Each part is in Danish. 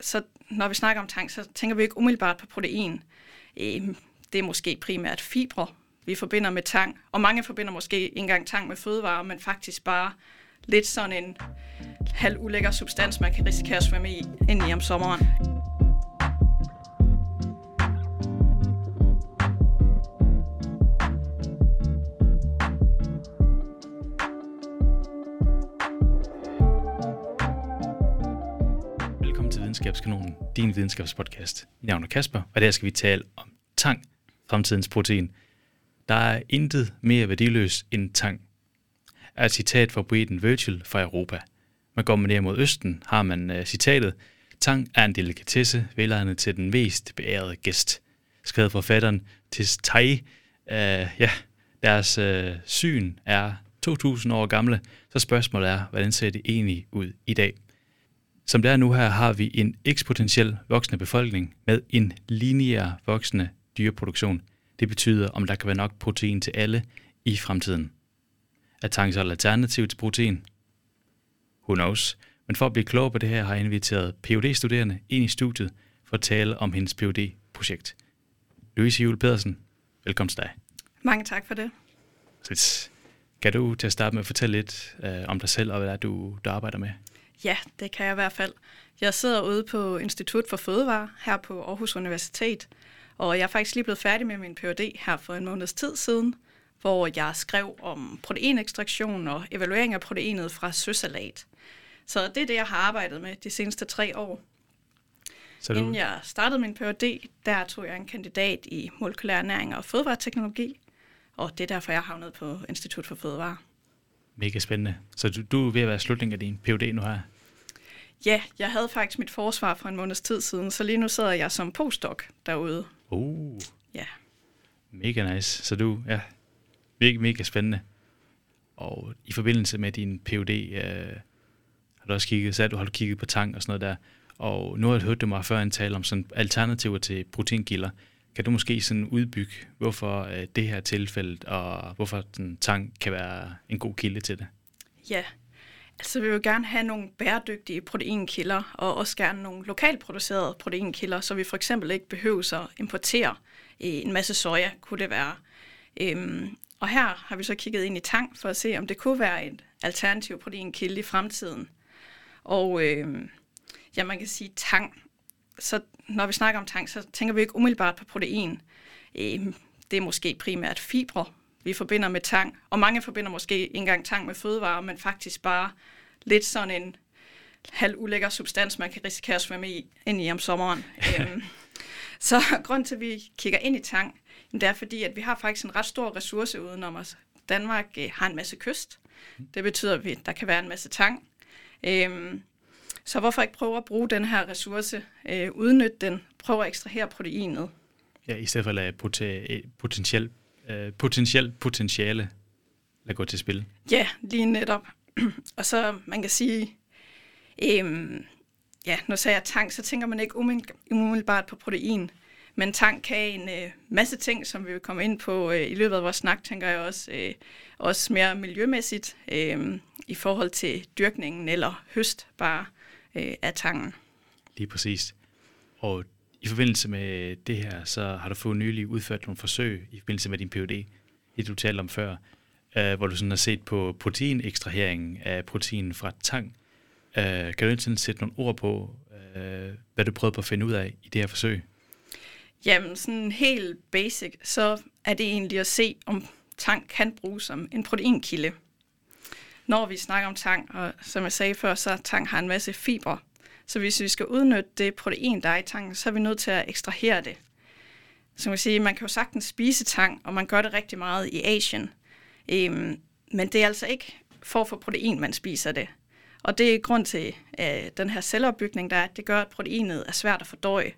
så når vi snakker om tang, så tænker vi ikke umiddelbart på protein. Øh, det er måske primært fibre, vi forbinder med tang. Og mange forbinder måske ikke engang tang med fødevarer, men faktisk bare lidt sådan en halv ulækker substans, man kan risikere at svømme i ind i om sommeren. Din videnskabspodcast. Mit navn er Kasper, og der skal vi tale om tang, fremtidens protein. Der er intet mere værdiløst end tang. Er et citat fra poeten Virgil fra Europa. Man går man ned mod Østen, har man uh, citatet, Tang er en delikatesse, velegnet til den mest beærede gæst. Skrevet forfatteren til Tai. Uh, øh, ja, deres uh, syn er 2000 år gamle, så spørgsmålet er, hvordan ser det egentlig ud i dag? Som det er nu her, har vi en eksponentiel voksende befolkning med en lineær voksende dyreproduktion. Det betyder, om der kan være nok protein til alle i fremtiden. Er tang så et alternativ til protein? Who knows? Men for at blive klog på det her, har jeg inviteret phd studerende ind i studiet for at tale om hendes phd projekt Louise Jule Pedersen, velkommen til dig. Mange tak for det. Så kan du til at starte med at fortælle lidt øh, om dig selv og hvad det er, du, du arbejder med? Ja, det kan jeg i hvert fald. Jeg sidder ude på Institut for Fødevare her på Aarhus Universitet, og jeg er faktisk lige blevet færdig med min Ph.D. her for en måneds tid siden, hvor jeg skrev om proteinekstraktion og evaluering af proteinet fra søsalat. Så det er det, jeg har arbejdet med de seneste tre år. Så du... Inden jeg startede min Ph.D., der tog jeg en kandidat i molekylær næring og fødevareteknologi, og det er derfor, jeg havnet på Institut for Fødevare. Mega spændende. Så du, du er ved at være slutningen af din Ph.D. nu her? Ja, jeg havde faktisk mit forsvar for en måneds tid siden, så lige nu sidder jeg som postdoc derude. Uh. Ja. Mega nice. Så du, ja, mega, mega spændende. Og i forbindelse med din Ph.D., øh, har du også kigget, så du har du kigget på tang og sådan noget der, og nu har jeg hørt dig mig før en tale om sådan alternativer til proteinkilder. Kan du måske sådan udbygge, hvorfor øh, det her tilfælde, og hvorfor den tang kan være en god kilde til det? Ja, altså vi vil gerne have nogle bæredygtige proteinkilder, og også gerne nogle lokalt producerede proteinkilder, så vi for eksempel ikke behøver at importere øh, en masse soja, kunne det være. Øhm, og her har vi så kigget ind i tang for at se, om det kunne være et alternativ proteinkilde i fremtiden. Og øh, ja, man kan sige tang. Så når vi snakker om tang, så tænker vi ikke umiddelbart på protein. Øh, det er måske primært fibre, vi forbinder med tang. Og mange forbinder måske ikke engang tang med fødevarer, men faktisk bare lidt sådan en halv ulækker substans, man kan risikere at svømme i, ind i om sommeren. øhm, så grund til, at vi kigger ind i tang, det er fordi, at vi har faktisk en ret stor ressource udenom os. Danmark øh, har en masse kyst. Det betyder, at der kan være en masse tang. Øhm, så hvorfor ikke prøve at bruge den her ressource, øh, udnytte den, prøve at ekstrahere proteinet? Ja, i stedet for at lade potentielt øh, potentiel potentiale lade gå til spil. Ja, lige netop. og så man kan sige, øhm, ja, når jeg siger tang, så tænker man ikke umiddelbart på protein. Men tang kan en øh, masse ting, som vi vil komme ind på øh, i løbet af vores snak, tænker jeg også, øh, også mere miljømæssigt øh, i forhold til dyrkningen eller høst bare øh, af tangen. Lige præcis. Og i forbindelse med det her, så har du fået nylig udført nogle forsøg i forbindelse med din PhD, det du talte om før, øh, hvor du sådan har set på proteinekstraheringen af protein fra tang. Øh, kan du ikke sætte nogle ord på, øh, hvad du prøvede på at finde ud af i det her forsøg? Jamen, sådan helt basic, så er det egentlig at se, om tang kan bruges som en proteinkilde. Når vi snakker om tang, og som jeg sagde før, så tang har en masse fibre, så hvis vi skal udnytte det protein, der er i tangen, så er vi nødt til at ekstrahere det. Så man sige, man kan jo sagtens spise tang, og man gør det rigtig meget i Asien. Øhm, men det er altså ikke for at få protein, man spiser det. Og det er grund til øh, den her celleopbygning, der er, at det gør, at proteinet er svært at fordøje.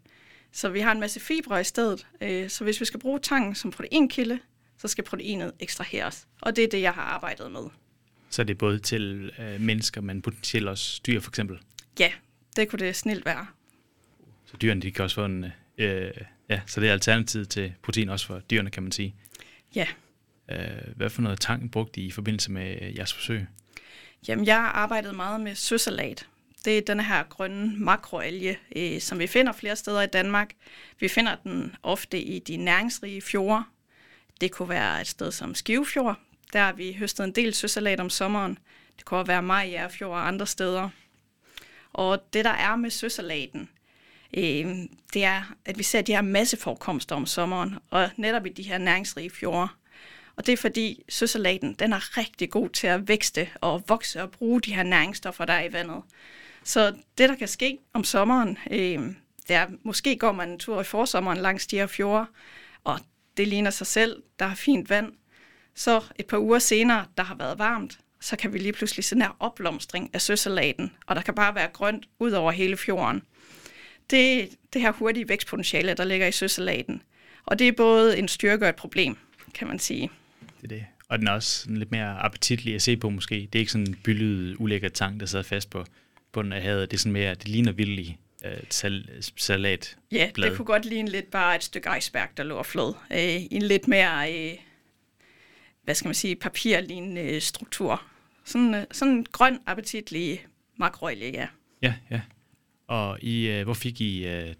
Så vi har en masse fibre i stedet. Øh, så hvis vi skal bruge tangen som proteinkilde, så skal proteinet ekstraheres. Og det er det, jeg har arbejdet med. Så det er både til øh, mennesker, men potentielt også dyr for eksempel? Ja, det kunne det snilt være. Så dyrene de kan også få en... Øh, ja, så det er alternativet til protein også for dyrene, kan man sige. Ja. Øh, hvad for noget tang brugte I i forbindelse med jeres forsøg? Jamen, jeg arbejdede meget med søsalat. det er den her grønne makroalge, øh, som vi finder flere steder i Danmark. Vi finder den ofte i de næringsrige fjorde. Det kunne være et sted som Skivefjord. Der har vi høstet en del søsalat om sommeren. Det kunne være Majjærfjord og andre steder. Og det, der er med søsalaten, øh, det er, at vi ser de her masseforekomster om sommeren, og netop i de her næringsrige fjorde. Og det er fordi søsalaten, den er rigtig god til at vækste og vokse og bruge de her næringsstoffer, der er i vandet. Så det, der kan ske om sommeren, øh, det er, måske går man en tur i forsommeren langs de her fjorde, og det ligner sig selv, der er fint vand. Så et par uger senere, der har været varmt, så kan vi lige pludselig se den her opblomstring af søsalaten, og der kan bare være grønt ud over hele fjorden. Det det her hurtige vækstpotentiale, der ligger i søsalaten. Og det er både en styrke og et problem, kan man sige. Det er det. Og den er også lidt mere appetitlig at se på måske. Det er ikke sådan en byllet, ulækker tang, der sidder fast på bunden af havet. Det er sådan mere, det ligner vildelig øh, sal, salat. Ja, det kunne godt ligne lidt bare et stykke iceberg, der lå flod. Øh, I en lidt mere, øh, hvad skal man sige, papirlignende struktur. Sådan, øh, sådan en grøn, appetitlig makroalge, ja. Ja, ja. Og I, øh, hvor fik I øh,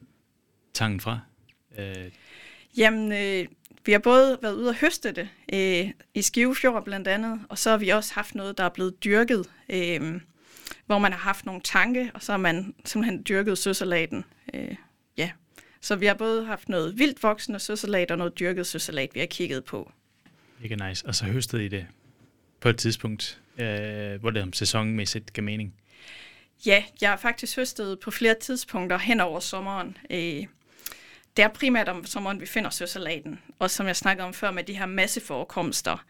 tangen fra? Øh. Jamen, øh, vi har både været ude og høste det øh, i Skivefjord blandt andet, og så har vi også haft noget, der er blevet dyrket, øh, hvor man har haft nogle tanke, og så har man simpelthen dyrket søsalaten. Øh, ja. Så vi har både haft noget vildt voksende søsalat og noget dyrket søsalat, vi har kigget på. Mega nice. Og så høstede I det på et tidspunkt, øh, hvor det om sæsonmæssigt gav mening? Ja, jeg har faktisk høstet på flere tidspunkter hen over sommeren. Øh, det er primært om sommeren, vi finder søsalaten. Og som jeg snakkede om før med de her masseforekomster.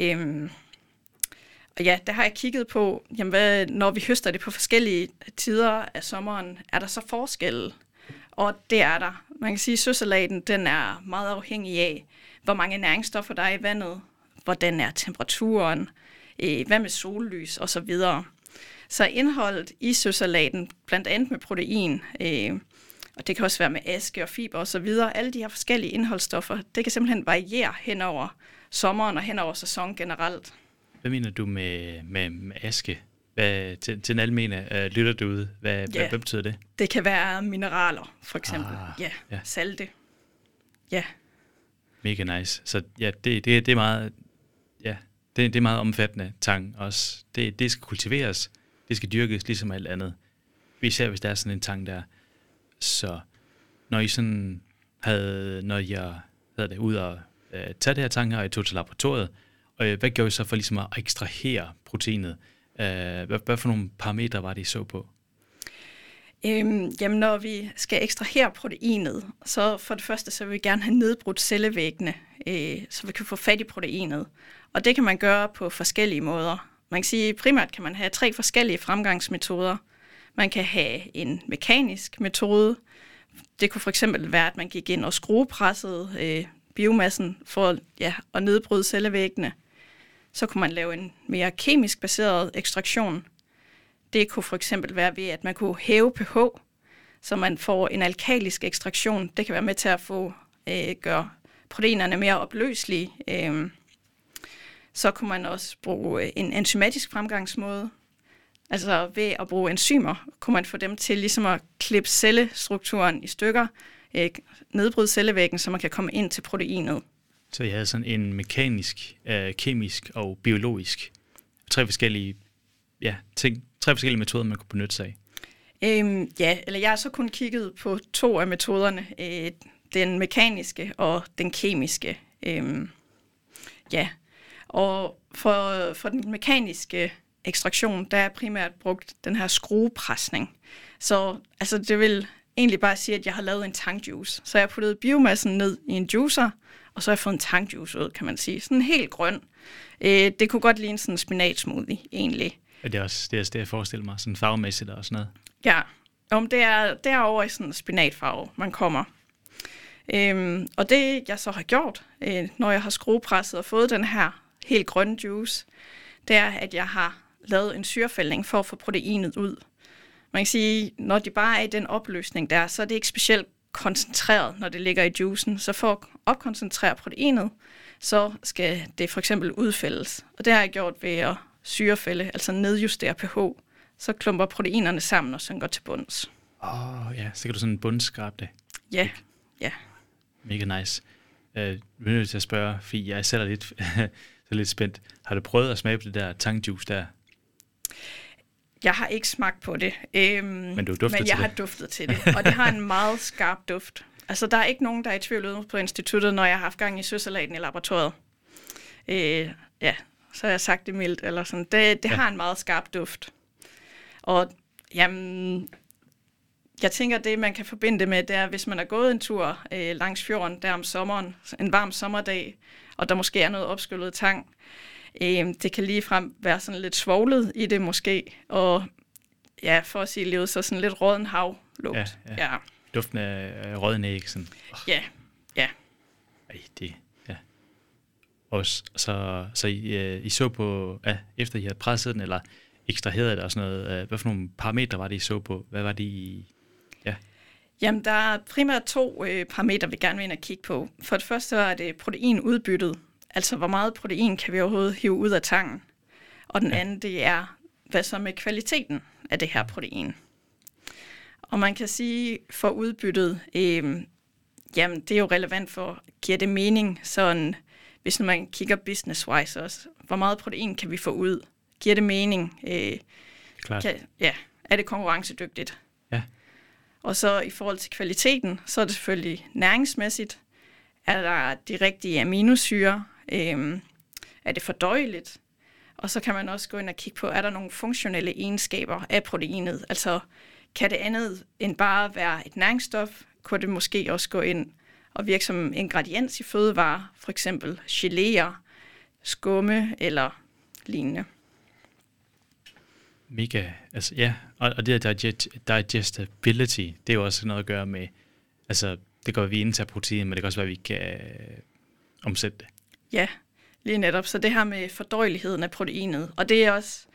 Øhm, og ja, der har jeg kigget på, jamen hvad, når vi høster det på forskellige tider af sommeren, er der så forskel? Og det er der. Man kan sige, at søsalaten den er meget afhængig af, hvor mange næringsstoffer der er i vandet, hvordan er temperaturen, øh, hvad med sollys osv. Så, så indholdet i søsalaten, blandt andet med protein, øh, og det kan også være med aske og fiber osv., alle de her forskellige indholdsstoffer, det kan simpelthen variere hen over sommeren og hen over sæsonen generelt. Hvad mener du med, med, med aske? Hvad, til, til den almene uh, lytter du ud, hvad, ja, hvad, hvad betyder det? Det kan være mineraler, for eksempel. Ah, ja, ja, salte. Ja. Mega nice. Så ja, det, det, det er meget, ja, det, det er meget omfattende tang også. Det, det skal kultiveres, det skal dyrkes ligesom alt andet. Især hvis der er sådan en tang der. Så når I sådan havde, når jeg havde det ud og øh, tage det her tang her, og I tog til laboratoriet, og øh, hvad gjorde I så for ligesom at ekstrahere proteinet? Øh, hvad, hvad for nogle parametre var det, I så på? Øhm, jamen, når vi skal ekstrahere proteinet, så for det første, så vil vi gerne have nedbrudt cellevæggene, øh, så vi kan få fat i proteinet. Og det kan man gøre på forskellige måder. Man kan sige, primært kan man have tre forskellige fremgangsmetoder. Man kan have en mekanisk metode. Det kunne for eksempel være, at man gik ind og skruepressede øh, biomassen for ja, at nedbryde cellevæggene. Så kunne man lave en mere kemisk baseret ekstraktion. Det kunne for eksempel være ved, at man kunne hæve pH, så man får en alkalisk ekstraktion. Det kan være med til at få øh, gøre proteinerne mere opløselige. Øh, så kunne man også bruge øh, en enzymatisk fremgangsmåde. Altså ved at bruge enzymer, kunne man få dem til ligesom at klippe cellestrukturen i stykker, øh, nedbryde cellevæggen, så man kan komme ind til proteinet. Så jeg havde sådan en mekanisk, øh, kemisk og biologisk. Tre forskellige ja, ting, tre forskellige metoder, man kunne benytte sig af. Øhm, ja, eller jeg har så kun kigget på to af metoderne. Øh, den mekaniske og den kemiske. Øhm, ja, og for, for den mekaniske ekstraktion, der er primært brugt den her skruepresning. Så altså, det vil egentlig bare sige, at jeg har lavet en tankjuice. Så jeg har puttet biomassen ned i en juicer, og så har jeg fået en tankjuice ud, kan man sige. Sådan helt grøn. Øh, det kunne godt ligne sådan en spinatsmoothie, egentlig. Er det også det, er det jeg forestiller mig, sådan farvemæssigt og sådan noget? Ja, om det er derovre i sådan en spinatfarve, man kommer. Øhm, og det, jeg så har gjort, øh, når jeg har skruepresset og fået den her helt grønne juice, det er, at jeg har lavet en syrefældning for at få proteinet ud. Man kan sige, når de bare er i den opløsning der, så er det ikke specielt koncentreret, når det ligger i juicen. Så for at opkoncentrere proteinet, så skal det for eksempel udfældes. Og det har jeg gjort ved at syrefælde, altså nedjustere pH, så klumper proteinerne sammen, og så går til bunds. Åh, oh, ja, så kan du sådan bundskrabe det. Ja, ja. Mega nice. Uh, jeg er nødt til at spørge, fordi jeg selv er lidt, så lidt spændt. Har du prøvet at smage på det der tangjuice der? Jeg har ikke smagt på det, øhm, men, du men jeg til har det. duftet til det, og det har en meget skarp duft. Altså, der er ikke nogen, der er i tvivl ude på instituttet, når jeg har haft gang i søsalaten i laboratoriet. Øh, ja, så har jeg sagt det mildt, eller sådan. Det, det ja. har en meget skarp duft. Og jamen, jeg tænker, det man kan forbinde det med, det er, hvis man er gået en tur øh, langs fjorden der om sommeren, en varm sommerdag, og der måske er noget opskyllet tang, øh, det kan lige frem være sådan lidt svoglet i det måske, og ja, for at sige livet, så sådan lidt råden havlugt. Ja, ja. ja. Duften af råden æg, sådan. Oh. Ja, ja. Ej, det, ja. Og så, så I, øh, I så på, ja, efter I havde presset den, eller ekstraheret det og sådan noget, øh, hvad for nogle parametre var det, I så på? Hvad var det, I Ja. Jamen, der er primært to øh, parametre, vi gerne vil ind og kigge på. For det første er det proteinudbyttet. Altså, hvor meget protein kan vi overhovedet hive ud af tangen? Og den ja. anden, det er, hvad så med kvaliteten af det her protein? Og man kan sige, for udbyttet, øh, jamen, det er jo relevant for, giver det mening, sådan, hvis man kigger business-wise også, hvor meget protein kan vi få ud? Giver det mening? Øh, Klart. Kan, ja, er det konkurrencedygtigt? Og så i forhold til kvaliteten, så er det selvfølgelig næringsmæssigt. Er der de rigtige aminosyre? Øhm, er det fordøjeligt? Og så kan man også gå ind og kigge på, er der nogle funktionelle egenskaber af proteinet? Altså, kan det andet end bare være et næringsstof? Kunne det måske også gå ind og virke som ingrediens i fødevarer, for eksempel geléer, skumme eller lignende? Mega, altså ja, og, og det der digestibility, det er jo også noget at gøre med, altså det går, at vi indtager protein, men det kan også være, at vi kan øh, omsætte det. Ja, lige netop. Så det her med fordøjeligheden af proteinet, og det er også,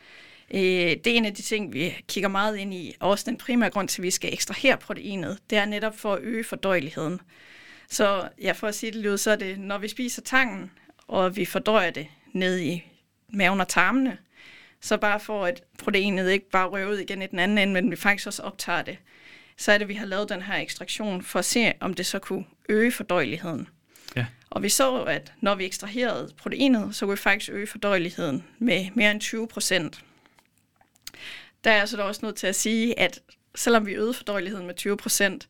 øh, det er en af de ting, vi kigger meget ind i, og også den primære grund til, at vi skal ekstrahere proteinet, det er netop for at øge fordøjeligheden. Så ja, for at sige det lyder, så er det, når vi spiser tangen, og vi fordøjer det ned i maven og tarmene, så bare for at proteinet ikke bare røver ud igen i den anden ende, men vi faktisk også optager det, så er det, at vi har lavet den her ekstraktion for at se, om det så kunne øge fordøjeligheden. Ja. Og vi så, at når vi ekstraherede proteinet, så kunne vi faktisk øge fordøjeligheden med mere end 20 procent. Der er altså også nødt til at sige, at selvom vi øgede fordøjeligheden med 20 procent,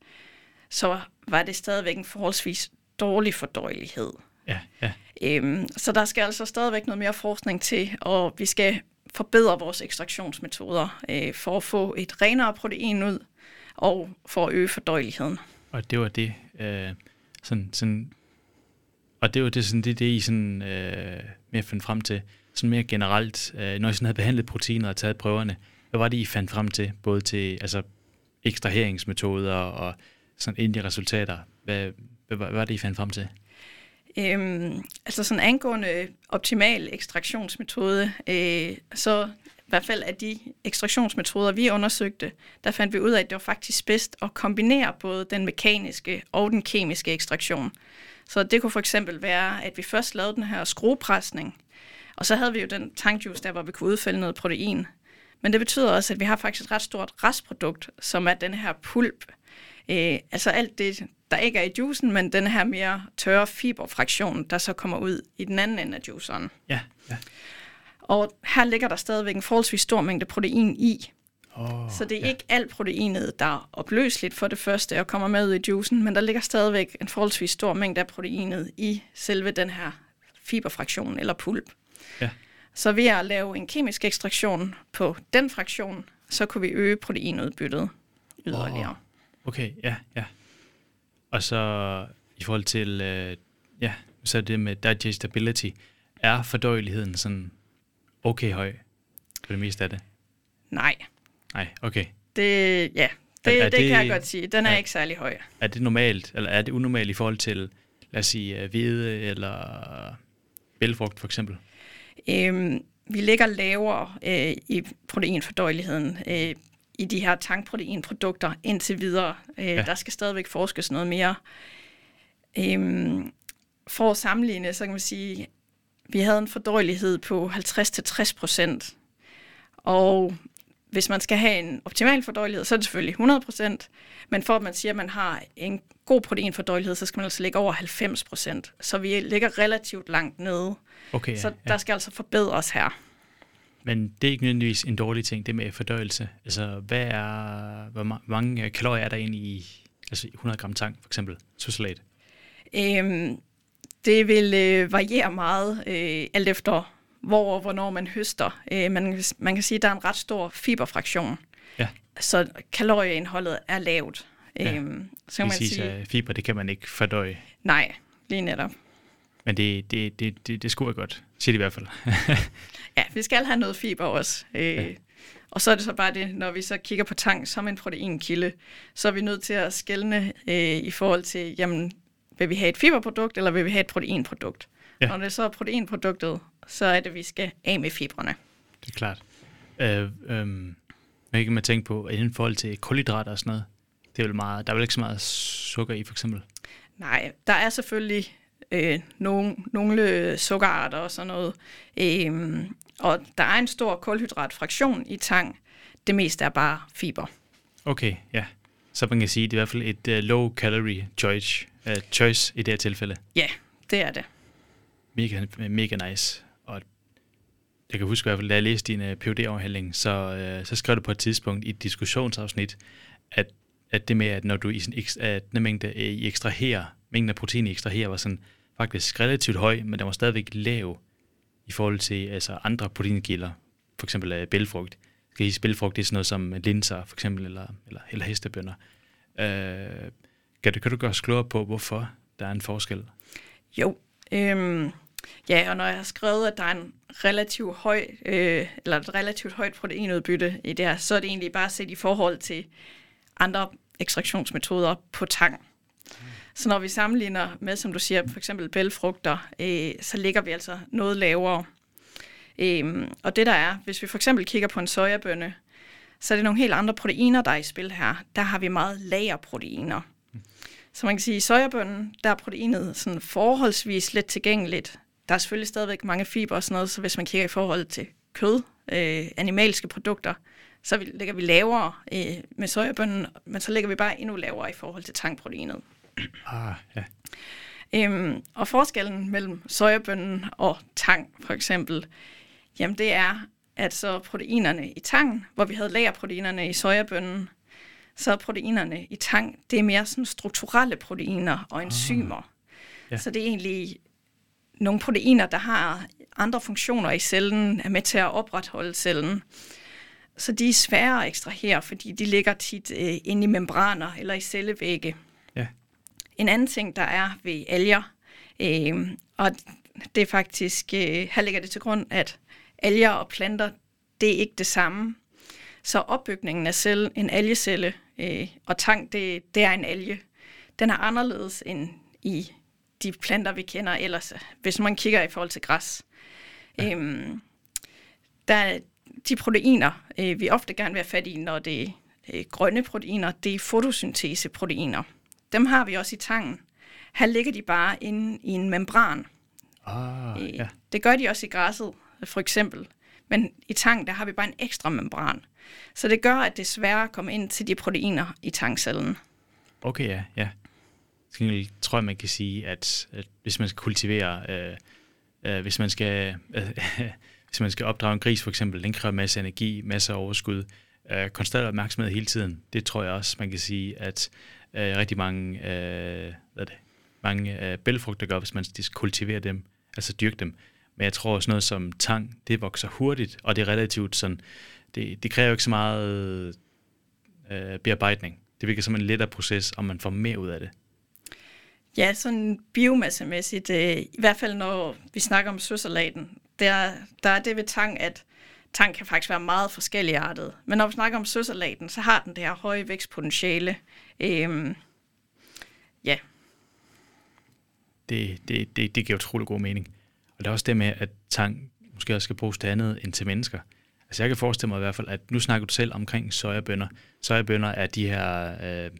så var det stadigvæk en forholdsvis dårlig fordøjelighed. Ja, ja. Øhm, så der skal altså stadigvæk noget mere forskning til, og vi skal forbedre vores ekstraktionsmetoder øh, for at få et renere protein ud og for at øge fordøjeligheden. Og det var det, øh, sådan, sådan, og det var det, sådan, det, det I sådan, øh, mere fandt frem til, sådan mere generelt, øh, når I sådan havde behandlet proteiner og taget prøverne, hvad var det, I fandt frem til, både til altså, ekstraheringsmetoder og sådan endelige resultater? Hvad, hvad, hvad var det, I fandt frem til? Øhm, altså sådan angående optimal ekstraktionsmetode, øh, så i hvert fald af de ekstraktionsmetoder, vi undersøgte, der fandt vi ud af, at det var faktisk bedst at kombinere både den mekaniske og den kemiske ekstraktion. Så det kunne for eksempel være, at vi først lavede den her skruepresning, og så havde vi jo den tankjuice der, hvor vi kunne udfælde noget protein. Men det betyder også, at vi har faktisk et ret stort restprodukt, som er den her pulp. Øh, altså alt det, der ikke er i juicen, men den her mere tørre fiberfraktion, der så kommer ud i den anden ende af juiceren. Ja, ja. Og her ligger der stadigvæk en forholdsvis stor mængde protein i. Oh, så det er ja. ikke alt proteinet, der er opløseligt for det første og kommer med ud i juicen, men der ligger stadigvæk en forholdsvis stor mængde af proteinet i selve den her fiberfraktion eller pulp. Ja. Så ved at lave en kemisk ekstraktion på den fraktion, så kunne vi øge proteinudbyttet yderligere. Oh. Okay, ja, ja. Og så i forhold til, øh, ja, så det med digestibility, er fordøjeligheden sådan okay høj for det meste af det? Nej. Nej, okay. Det, ja, det, er, er det, det kan jeg godt sige. Den er, er ikke særlig høj. Er det normalt, eller er det unormalt i forhold til, lad os sige, hvide eller bælfrugt for eksempel? Øhm, vi ligger lavere øh, i proteinfordøjeligheden øh, i de her tankproteinprodukter indtil videre. Øh, ja. Der skal stadigvæk forskes noget mere. Øhm, for at sammenligne, så kan man sige, vi havde en fordøjelighed på 50-60 procent. Og hvis man skal have en optimal fordøjelighed, så er det selvfølgelig 100%, men for at man siger, at man har en god proteinfordøjelighed, så skal man altså ligge over 90%. Så vi ligger relativt langt nede. Okay, så der skal altså forbedres her. Men det er ikke nødvendigvis en dårlig ting, det med fordøjelse. Altså, hvad er, hvor mange kalorier er der inde i altså 100 gram tang, for eksempel, søsalat? Øhm, det vil øh, variere meget, øh, alt efter hvor og hvornår man høster. Øh, man, man kan sige, at der er en ret stor fiberfraktion. Ja. Så kalorieindholdet er lavt. Ja. Øhm, så kan man sige, at fiber, det kan man ikke fordøje. Nej, lige netop. Men det, det, det, det, det skulle godt, siger de i hvert fald. ja, vi skal have noget fiber også. Øh, ja. Og så er det så bare det, når vi så kigger på tang som en proteinkilde, så er vi nødt til at skelne øh, i forhold til, jamen, vil vi have et fiberprodukt, eller vil vi have et proteinprodukt? Ja. Når det så er proteinproduktet, så er det, vi skal af med fibrene. Det er klart. Øh, øh, hvad kan man tænke på i forhold til kulhydrater og sådan noget? Det er vel meget, der er vel ikke så meget sukker i, for eksempel? Nej, der er selvfølgelig øh, nogle, nogle sukkerarter og sådan noget. Øh, og der er en stor kulhydratfraktion i tang. Det meste er bare fiber. Okay, ja. Så man kan sige, at det er i hvert fald et uh, low calorie choice, uh, choice i det her tilfælde. Ja, det er det. Mega, mega nice. Og jeg kan huske i hvert fald, da jeg læste din uh, phd afhandling så, uh, så skrev du på et tidspunkt i et diskussionsafsnit, at, at det med, at når du i sådan at den mængde I ekstraherer, mængden af protein I ekstraherer, var sådan faktisk relativt høj, men den var stadigvæk lav i forhold til altså andre proteinkilder, for eksempel af bælfrugt. Skal I bælfrugt, det er sådan noget som linser, for eksempel, eller, eller, eller hestebønder. Øh, kan, du, kan du gøre os klogere på, hvorfor der er en forskel? Jo, øhm, ja, og når jeg har skrevet, at der er en relativt høj, øh, eller et relativt højt proteinudbytte i det her, så er det egentlig bare set i forhold til andre ekstraktionsmetoder på tang. Så når vi sammenligner med, som du siger, for eksempel bælfrugter, øh, så ligger vi altså noget lavere. Øh, og det der er, hvis vi for eksempel kigger på en sojabønne, så er det nogle helt andre proteiner, der er i spil her. Der har vi meget lagerproteiner. Så man kan sige, at i sojabønnen, der er proteinet sådan forholdsvis let tilgængeligt. Der er selvfølgelig stadigvæk mange fiber og sådan noget, så hvis man kigger i forhold til kød, øh, animalske produkter, så ligger vi lavere øh, med sojabønnen, men så ligger vi bare endnu lavere i forhold til tangproteinet. Ah, ja. Øhm, og forskellen mellem sojabønnen og tang, for eksempel, jamen det er, at så proteinerne i tang, hvor vi havde lagerproteinerne i sojabønnen, så er proteinerne i tang, det er mere sådan strukturelle proteiner og enzymer. Ah, ja. Så det er egentlig nogle proteiner, der har andre funktioner i cellen, er med til at opretholde cellen. Så de er svære at ekstrahere, fordi de ligger tit øh, inde i membraner eller i cellevægge. En anden ting, der er ved alger, øh, og det er faktisk, øh, her ligger det til grund, at alger og planter, det er ikke det samme. Så opbygningen af cell, en algecelle øh, og tang, det, det er en alge. Den er anderledes end i de planter, vi kender ellers, hvis man kigger i forhold til græs. Ja. Øhm, der, de proteiner, øh, vi ofte gerne vil have fat i, når det er øh, grønne proteiner, det er fotosynteseproteiner. Dem har vi også i tangen. Her ligger de bare inde i en membran. Ah, øh, ja. Det gør de også i græsset, for eksempel. Men i tang, der har vi bare en ekstra membran. Så det gør, at det er sværere at komme ind til de proteiner i tangcellen. Okay, ja. ja. Så tror jeg, man kan sige, at, at hvis man skal kultivere, øh, øh, hvis, man skal, øh, hvis man skal opdrage en gris for eksempel, den kræver masser af energi, masser af overskud, øh, konstant opmærksomhed hele tiden. Det tror jeg også, man kan sige, at øh, rigtig mange, øh, hvad er det, mange øh, bælfrugter gør, hvis man kultiverer dem, altså dyrker dem. Men jeg tror også noget som tang, det vokser hurtigt, og det er relativt sådan, det, det kræver ikke så meget øh, bearbejdning. Det virker som en lettere proces, og man får mere ud af det. Ja, sådan biomassemæssigt, øh, i hvert fald når vi snakker om søsalaten, der, der er det ved tang, at tang kan faktisk være meget forskelligartet. Men når vi snakker om søsalaten, så har den det her høje vækstpotentiale. Øhm, ja. Det, det, det, det giver utrolig god mening. Og det er også det med, at tang måske også skal bruges til andet end til mennesker. Altså jeg kan forestille mig i hvert fald, at nu snakker du selv omkring sojabønder. Sojabønner er de her, øh,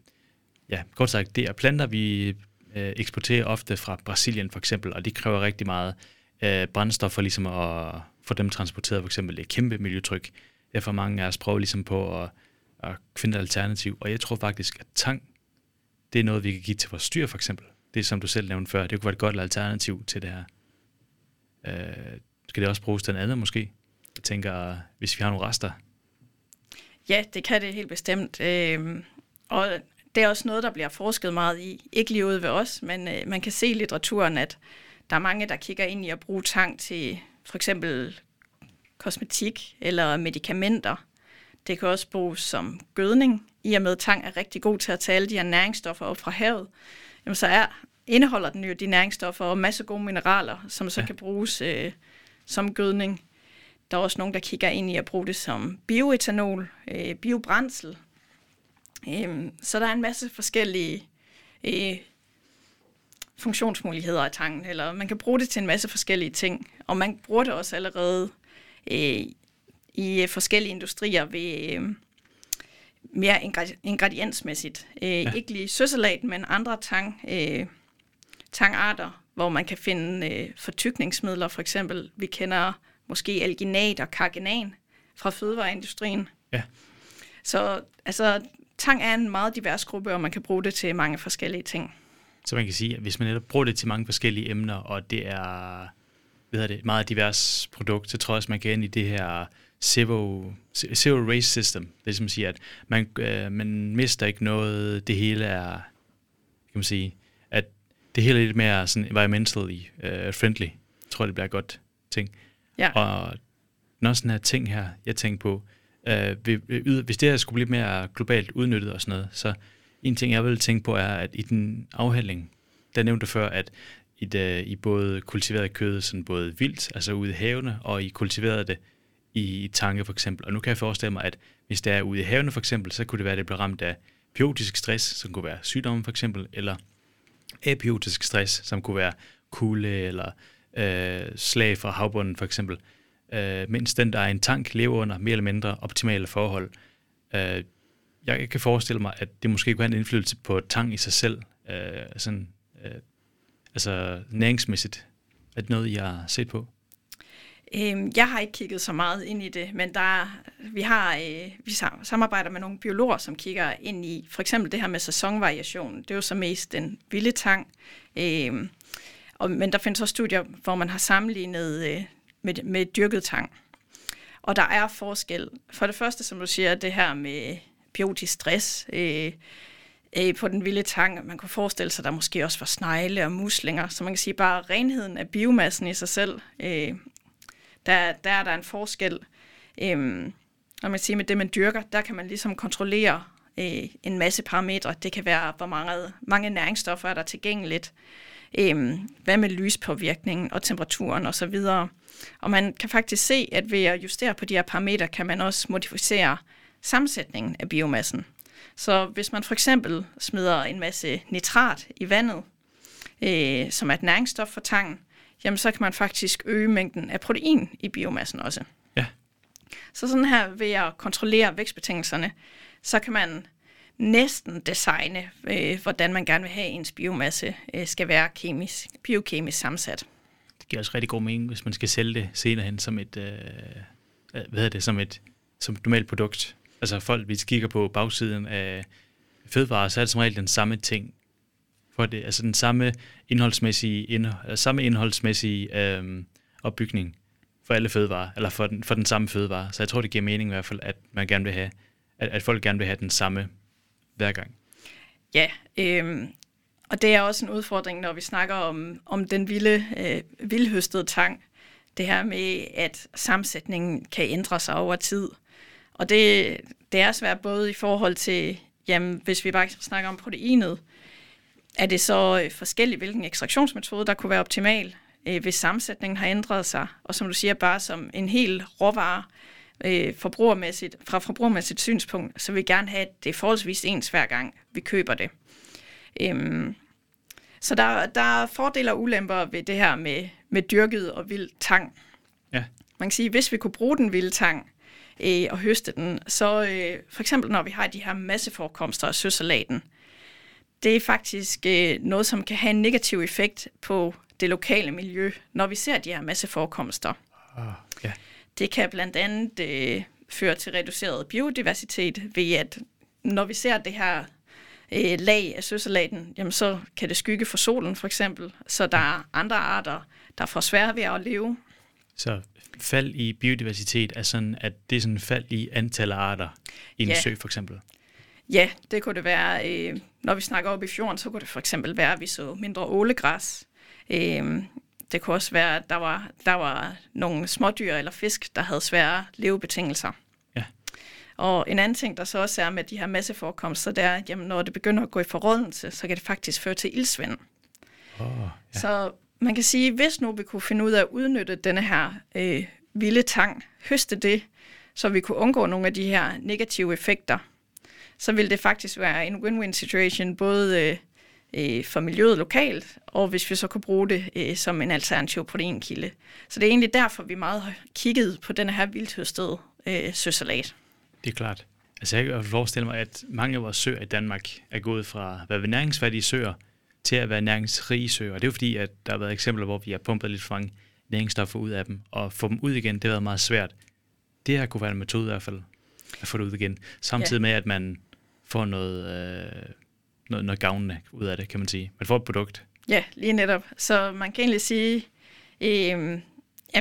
ja, kort sagt, det er planter, vi øh, eksporterer ofte fra Brasilien for eksempel, og de kræver rigtig meget øh, brændstof for ligesom at for dem transporteret, for eksempel et kæmpe miljøtryk. derfor mange af os prøver ligesom på at, at finde et alternativ. Og jeg tror faktisk, at tang, det er noget, vi kan give til vores dyr for eksempel. Det som du selv nævnte før, det kunne være et godt alternativ til det her. Øh, skal det også bruges til en anden måske? Jeg tænker, hvis vi har nogle rester. Ja, det kan det helt bestemt. Øh, og det er også noget, der bliver forsket meget i. Ikke lige ude ved os, men øh, man kan se i litteraturen, at der er mange, der kigger ind i at bruge tang til for eksempel kosmetik eller medicamenter. Det kan også bruges som gødning, i og med tang er rigtig god til at tage alle de her næringsstoffer op fra havet. Jamen, så er, indeholder den jo de næringsstoffer og masser gode mineraler, som så ja. kan bruges øh, som gødning. Der er også nogen, der kigger ind i at bruge det som bioetanol, øh, biobrændsel. Øh, så der er en masse forskellige øh, funktionsmuligheder af tangen, eller man kan bruge det til en masse forskellige ting, og man bruger det også allerede øh, i forskellige industrier ved øh, mere ingrediensmæssigt. Øh, ja. Ikke lige søsalat, men andre tang, øh, tangarter, hvor man kan finde øh, fortykningsmidler, for eksempel. Vi kender måske alginat og kargenan fra fødevareindustrien. Ja. Så altså, tang er en meget divers gruppe, og man kan bruge det til mange forskellige ting. Så man kan sige, at hvis man netop bruger det til mange forskellige emner, og det er hvad hedder det, et meget divers produkt, så tror jeg også, man kan ind i det her zero, zero race system. Det er som siger, at man, øh, man mister ikke noget, det hele er, kan man sige, at det hele er lidt mere sådan environmentally uh, friendly. Jeg tror, det bliver godt ting. Ja. Og når sådan her ting her, jeg tænker på, uh, hvis det her skulle blive mere globalt udnyttet og sådan noget, så en ting, jeg vil tænke på, er, at i den afhandling, der nævnte før, at i, det, i både kultiveret kød, sådan både vildt, altså ude i havene, og i kultiveret det i, i tanke for eksempel. Og nu kan jeg forestille mig, at hvis det er ude i havene for eksempel, så kunne det være, at det bliver ramt af biotisk stress, som kunne være sygdomme for eksempel, eller abiotisk stress, som kunne være kulde eller øh, slag fra havbunden for eksempel. Øh, mens den, der er en tank, lever under mere eller mindre optimale forhold. Øh, jeg kan forestille mig, at det måske kunne have en indflydelse på tang i sig selv, øh, sådan, øh, altså næringsmæssigt. Er det noget, jeg har set på? Øhm, jeg har ikke kigget så meget ind i det, men der, vi har øh, vi samarbejder med nogle biologer, som kigger ind i for eksempel det her med sæsonvariation. Det er jo så mest den vilde tang. Øhm, og, men der findes også studier, hvor man har sammenlignet øh, med, med dyrket tang. Og der er forskel. For det første, som du siger, det her med biotisk stress øh, øh, på den vilde tang. Man kunne forestille sig, at der måske også var snegle og muslinger. Så man kan sige, bare renheden af biomassen i sig selv, øh, der, der er der en forskel. Øh, og man siger, med det, man dyrker, der kan man ligesom kontrollere øh, en masse parametre. Det kan være, hvor mange, mange næringsstoffer er der tilgængeligt. Øh, hvad med lyspåvirkningen og temperaturen osv. Og, og man kan faktisk se, at ved at justere på de her parametre, kan man også modificere sammensætningen af biomassen. Så hvis man for eksempel smider en masse nitrat i vandet, øh, som er et næringsstof for tangen, jamen så kan man faktisk øge mængden af protein i biomassen også. Ja. Så sådan her ved at kontrollere vækstbetingelserne, så kan man næsten designe, øh, hvordan man gerne vil have ens biomasse øh, skal være kemisk, biokemisk sammensat. Det giver også rigtig god mening, hvis man skal sælge det senere hen som et, øh, hvad hedder det, som et, som et normalt produkt altså folk, vi kigger på bagsiden af fødevarer, så er det som regel den samme ting. For det, altså den samme indholdsmæssige, indhold, øh, samme indholdsmæssige øhm, opbygning for alle fødevarer, eller for den, for den samme fødevare. Så jeg tror, det giver mening i hvert fald, at man gerne vil have, at, at folk gerne vil have den samme hver gang. Ja, øhm, og det er også en udfordring, når vi snakker om, om den vilde, øh, vildhøstede tang. Det her med, at sammensætningen kan ændre sig over tid. Og det, det er svært både i forhold til, jamen, hvis vi bare snakker om proteinet, er det så øh, forskelligt, hvilken ekstraktionsmetode, der kunne være optimal, øh, hvis sammensætningen har ændret sig, og som du siger, bare som en hel råvare, øh, forbrugermæssigt, fra forbrugermæssigt synspunkt, så vil vi gerne have, at det er forholdsvis ens hver gang, vi køber det. Øhm, så der, der er fordele og ulemper ved det her med, med dyrket og vild tang. Ja. Man kan sige, at hvis vi kunne bruge den vilde tang, øh, og høste den. Så øh, for eksempel når vi har de her masseforekomster af søsalaten, det er faktisk øh, noget, som kan have en negativ effekt på det lokale miljø, når vi ser de her masseforekomster. Uh, yeah. Det kan blandt andet øh, føre til reduceret biodiversitet ved, at når vi ser det her øh, lag af søsalaten, jamen så kan det skygge for solen for eksempel, så der er andre arter, der får svært ved at leve. Så fald i biodiversitet er sådan, at det er sådan fald i antal arter i en Ja. sø for eksempel. Ja, det kunne det være. Øh, når vi snakker op i fjorden, så kunne det for eksempel være, at vi så mindre ålegræs. Øh, det kunne også være, at der var, der var nogle smådyr eller fisk, der havde svære levebetingelser. Ja. Og en anden ting, der så også er med de her masseforekomster, det er, at jamen, når det begynder at gå i forrådnelse, så kan det faktisk føre til ildsvind. Oh, ja. Så man kan sige, hvis nu vi kunne finde ud af at udnytte denne her øh, vilde tang, høste det, så vi kunne undgå nogle af de her negative effekter, så ville det faktisk være en win-win situation, både øh, øh for miljøet lokalt, og hvis vi så kunne bruge det øh, som en alternativ proteinkilde. Så det er egentlig derfor, vi meget har kigget på den her vildhøstede øh, søsalat. Det er klart. Altså jeg kan forestille mig, at mange af vores søer i Danmark er gået fra at være næringsværdige søer til at være næringsrige søer. Og det er jo fordi, at der har været eksempler, hvor vi har pumpet lidt for mange næringsstoffer ud af dem, og få dem ud igen, det har været meget svært. Det her kunne være en metode i hvert fald, at få det ud igen. Samtidig med, at man får noget, øh, noget, noget gavnende ud af det, kan man sige. Man får et produkt. Ja, lige netop. Så man kan egentlig sige, øh, jamen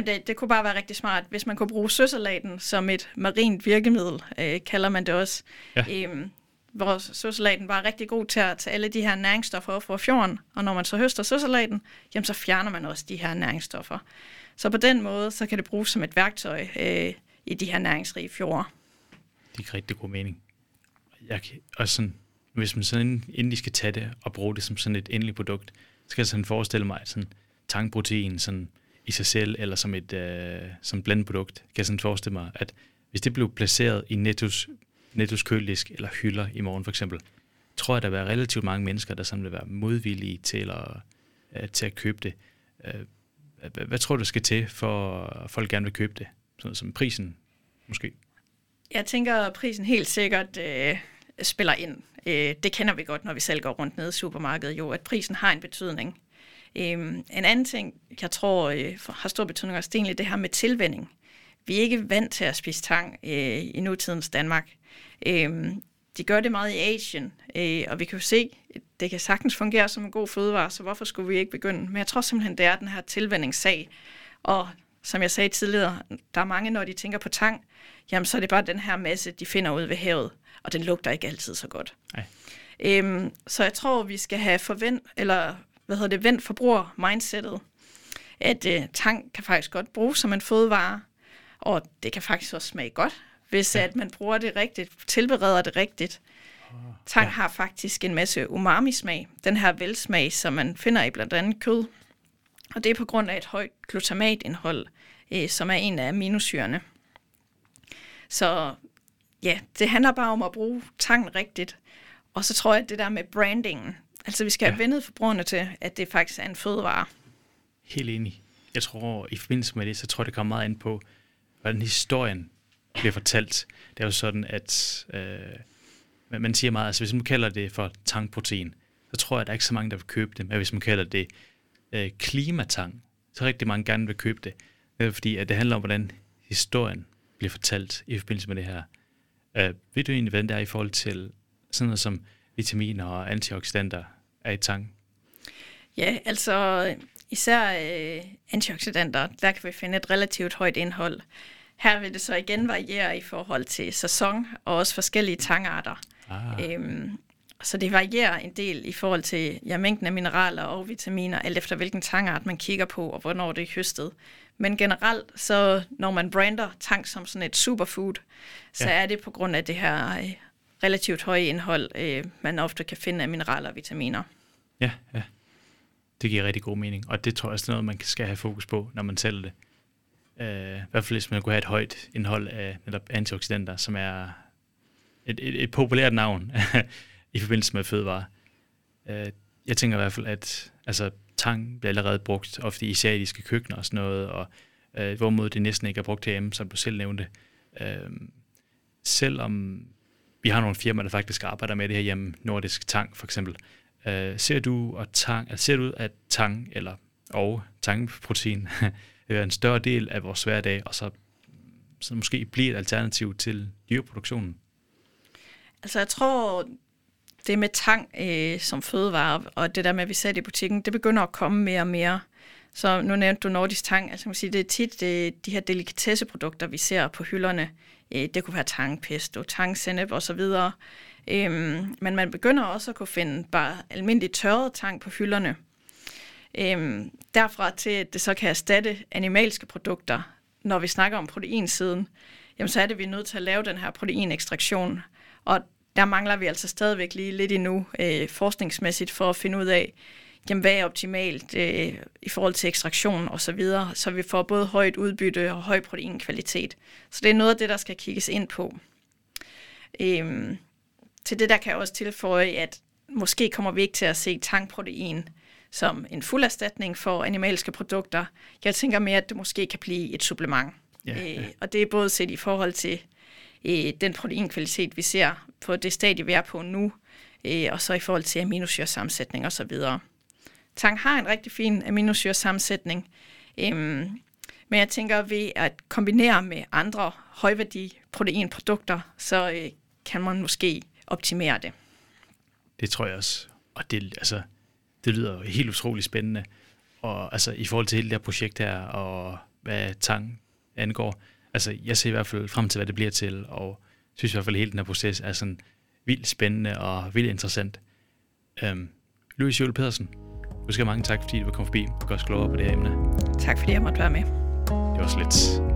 det, det kunne bare være rigtig smart, hvis man kunne bruge søsalaten som et marint virkemiddel, øh, kalder man det også. Ja. Øh, hvor søsalaten var rigtig god til at tage alle de her næringsstoffer op fra fjorden, og når man så høster søsalaten, jamen så fjerner man også de her næringsstoffer. Så på den måde, så kan det bruges som et værktøj øh, i de her næringsrige fjorde. Det giver rigtig god mening. Jeg kan også sådan, hvis man sådan, inden- de skal tage det og bruge det som sådan et endeligt produkt, så kan jeg sådan forestille mig, at sådan tangprotein sådan i sig selv, eller som et øh, som blandet produkt, kan jeg sådan forestille mig, at hvis det blev placeret i Nettos, Nettos køledisk eller hylder i morgen for eksempel, tror jeg, der vil være relativt mange mennesker, der sådan vil være modvillige til at, øh, til at købe det. Øh, hvad, tror du, skal til, for at folk gerne vil købe det? Sådan som prisen, måske? Jeg tænker, at prisen helt sikkert øh, spiller ind. Øh, det kender vi godt, når vi selv går rundt nede i supermarkedet, jo, at prisen har en betydning. Øh, en anden ting, jeg tror øh, har stor betydning også, det er egentlig det her med tilvænning. Vi er ikke vant til at spise tang øh, i nutidens Danmark. Øh, de gør det meget i Asien, øh, og vi kan jo se, det kan sagtens fungere som en god fødevare, så hvorfor skulle vi ikke begynde? Men jeg tror simpelthen, det er den her tilvændingssag. Og som jeg sagde tidligere, der er mange, når de tænker på tang, jamen så er det bare den her masse, de finder ud ved havet, og den lugter ikke altid så godt. Nej. Øhm, så jeg tror, vi skal have forvent, eller hvad hedder det, vendt forbruger-mindsetet, at øh, tang kan faktisk godt bruges som en fødevare, og det kan faktisk også smage godt, hvis Ja. at man bruger det rigtigt, tilbereder det rigtigt. Tang ja. har faktisk en masse umami-smag, den her velsmag, som man finder i blandt andet kød. Og det er på grund af et højt glutamatindhold, øh, som er en af aminosyrene. Så ja, det handler bare om at bruge tang rigtigt. Og så tror jeg, at det der med brandingen, altså vi skal have Ja. vendet forbrugerne til, at det faktisk er en fødevare. Helt enig. Jeg tror, i forbindelse med det, så tror jeg, det kommer meget ind på, hvordan historien bliver fortalt. Det er jo sådan, at øh, man- siger meget, altså hvis man kalder det for tangprotein, så tror jeg, at der er ikke så mange, der vil købe det. Men hvis man kalder det øh, klimatang, så rigtig mange gerne vil købe det. Det er fordi, at det handler om, hvordan historien bliver fortalt i forbindelse med det her. Øh, ved du egentlig, hvordan det er i forhold til sådan noget som vitaminer og antioxidanter er i tang? Ja, altså især øh, antioxidanter, der kan vi finde et relativt højt indhold. Her vil det så igen variere i forhold til sæson og også forskellige tangarter. Ah, Øhm, så det varierer en del i forhold til ja, mængden af mineraler og vitaminer, alt efter hvilken tangart man kigger på, og hvornår det er høstet. Men generelt, så når man brander tang som sådan et superfood, så Ja. er det på grund af det her øh, relativt høje indhold, øh, man ofte kan finde af mineraler og vitaminer. Ja, ja. Det giver rigtig god mening, og det tror jeg også er noget, man skal have fokus på, når man sælger det. Øh, I hvert fald hvis man kunne have et højt indhold af netop antioxidanter, som er et, et, et populært navn i forbindelse med fødevarer. Uh, jeg tænker i hvert fald, at altså, tang bliver allerede brugt ofte i asiatiske køkkener og sådan noget, og øh, hvorimod det næsten ikke er brugt herhjemme, som du selv nævnte. Uh, selvom vi har nogle firmaer, der faktisk arbejder med det her hjemme, Nordisk Tang for eksempel, Uh, ser du at tang, altså ser du at tang eller og tangprotein er en større del af vores hverdag, og så så måske blive et alternativ til dyreproduktionen? Altså jeg tror, det med tang øh, som fødevare, og det der med, at vi satte i butikken, det begynder at komme mere og mere. Så nu nævnte du nordisk tang. Altså, man sige, det er tit det, de her delikatesseprodukter, vi ser på hylderne. Øh, det kunne være tangpesto, tangsennep osv. Øhm, men man begynder også at kunne finde bare almindelig tørret tang på hylderne. Øhm, derfra til, at det så kan erstatte animalske produkter, når vi snakker om proteinsiden, jamen så er det, vi er nødt til at lave den her proteinekstraktion. Og der mangler vi altså stadigvæk lige lidt endnu øh, forskningsmæssigt for at finde ud af, jamen, hvad er optimalt øh, i forhold til ekstraktion og så videre, så vi får både højt udbytte og høj proteinkvalitet. Så det er noget af det, der skal kigges ind på. Øhm, til det der kan jeg også tilføje, at måske kommer vi ikke til at se tankprotein som en fuld erstatning for animalske produkter. Jeg tænker mere, at det måske kan blive et supplement. Ja, ja. Øh, og det er både set i forhold til øh, den proteinkvalitet, vi ser på det stadie, vi er på nu, øh, og så i forhold til aminosyresammensætning osv. Tang har en rigtig fin aminosyresammensætning, øh, men jeg tænker, ved at kombinere med andre højværdi proteinprodukter, så øh, kan man måske optimere det. Det tror jeg også. Og det, altså, det lyder helt utroligt spændende. Og altså, i forhold til hele det her projekt her, og hvad tang angår, altså, jeg ser i hvert fald frem til, hvad det bliver til, og synes i hvert fald, at hele den her proces er sådan vildt spændende og vildt interessant. Øhm, Louis Jule Pedersen, du skal have mange tak, fordi du kom forbi og gør os klogere på det her emne. Tak fordi jeg måtte være med. Det var så lidt.